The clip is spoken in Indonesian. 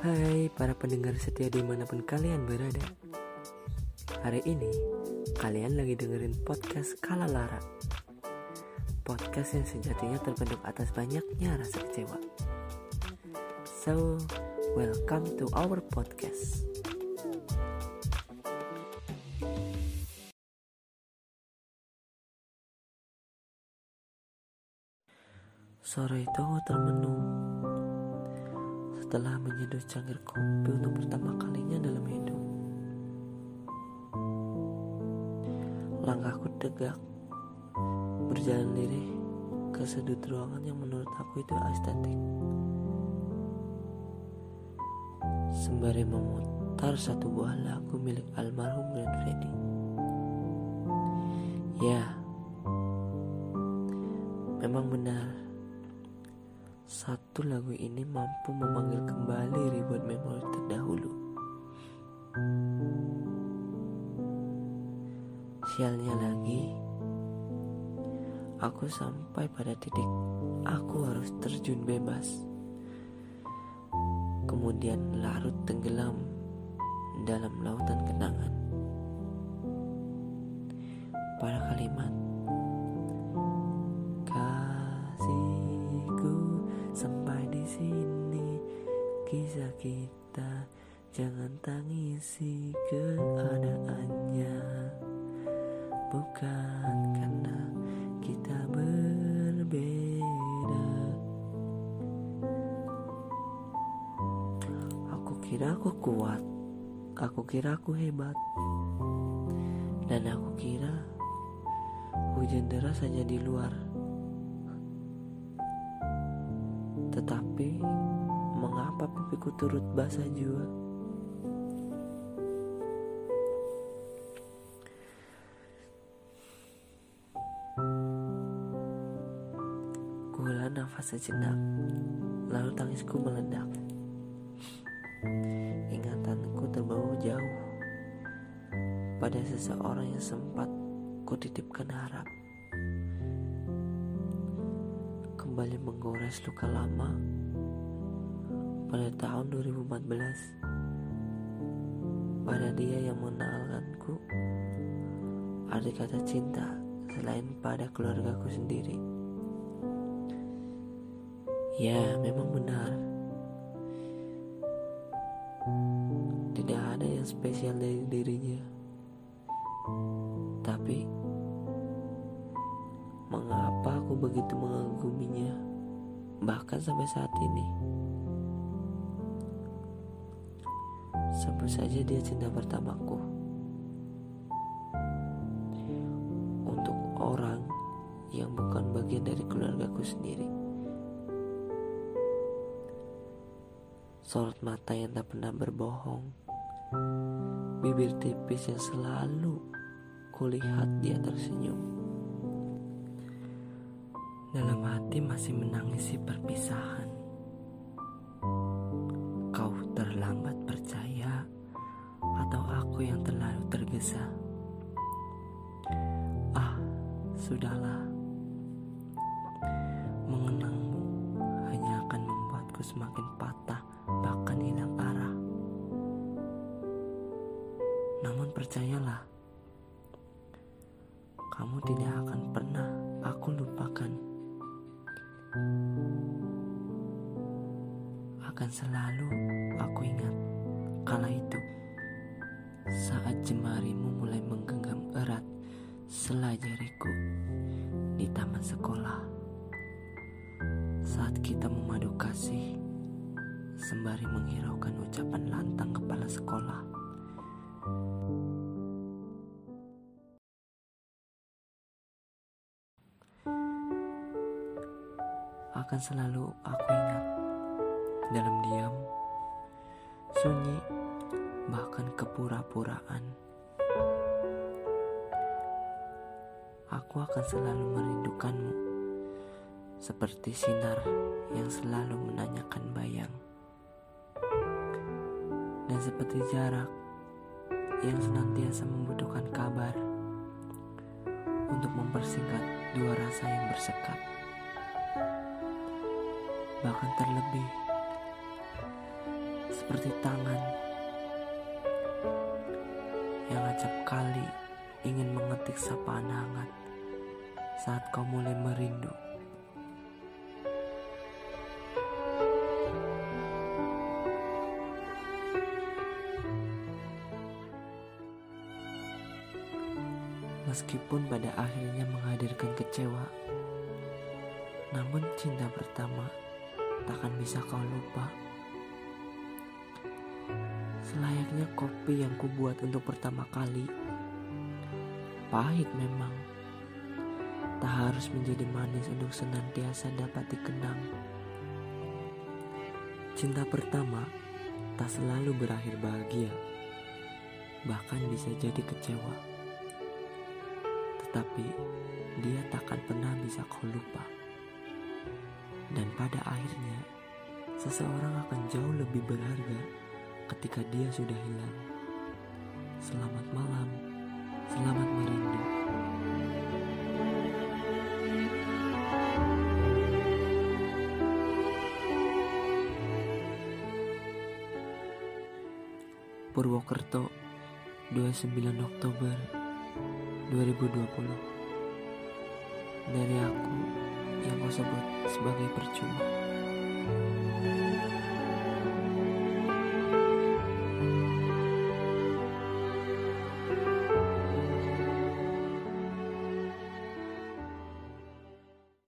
Hai para pendengar setia di mana pun kalian berada. Hari ini kalian lagi dengerin podcast Kala Lara Podcast yang sejatinya terbentuk atas banyaknya rasa kecewa. So, welcome to our podcast. Sore itu termenung setelah menyeduh cangkir kopi untuk pertama kalinya dalam hidup. Langkahku tegak, berjalan lirih ke sudut ruangan yang menurut aku itu estetik. Sembari memutar satu buah lagu milik almarhum Glenn Freddy. Ya, memang benar satu lagu ini mampu memanggil kembali ribuan memori terdahulu. Sialnya lagi, aku sampai pada titik aku harus terjun bebas. Kemudian larut tenggelam dalam lautan kenangan. Pada kalimat kisah kita Jangan tangisi keadaannya. Bukan karena kita berbeda. Aku kira aku kuat. Aku kira aku hebat. Dan aku kira Hujan deras hanya di luar. Tetapi mengapa pipiku turut basah jua. Kuhela nafas sejenak, lalu tangisku meledak. Ingatanku terbawa jauh pada seseorang yang sempat kutitipkan harap. Kembali menggores luka lama pada tahun 2014 pada dia yang mengenalkanku ada kata cinta selain pada keluargaku sendiri. Ya memang benar. Tidak ada yang spesial dari dirinya. Tapi mengapa aku begitu mengaguminya bahkan sampai saat ini Sebut saja dia cinta pertamaku. Untuk orang yang bukan bagian dari keluargaku sendiri. Sorot mata yang tak pernah berbohong. Bibir tipis yang selalu kulihat dia tersenyum. Dalam hati masih menangisi perpisahan. Aku yang terlalu tergesa. Ah, sudahlah. Mengenangmu hanya akan membuatku semakin patah, bahkan hilang arah. Namun percayalah, kamu tidak akan pernah aku lupakan. Akan selalu aku ingat kala itu saat jemarimu mulai menggenggam erat selajariku di taman sekolah. Saat kita memadu kasih sembari menghiraukan ucapan lantang kepala sekolah. Akan selalu aku ingat dalam diam, sunyi, bahkan kepura-puraan. Aku akan selalu merindukanmu, seperti sinar yang selalu menanyakan bayang, dan seperti jarak yang senantiasa membutuhkan kabar untuk mempersingkat dua rasa yang bersekat. Bahkan terlebih seperti tangan acap kali ingin mengetik sapaan hangat saat kau mulai merindu. Meskipun pada akhirnya menghadirkan kecewa, namun cinta pertama takkan bisa kau lupa. Selayaknya kopi yang kubuat untuk pertama kali, pahit memang. Tak harus menjadi manis untuk senantiasa dapat dikenang. Cinta pertama tak selalu berakhir bahagia, bahkan bisa jadi kecewa tetapi dia takkan pernah bisa kau lupa. Dan pada akhirnya, seseorang akan jauh lebih berharga ketika dia sudah hilang. Selamat malam, selamat merindu. Purwokerto, 29 Oktober 2020 dari aku yang kau sebut sebagai percuma.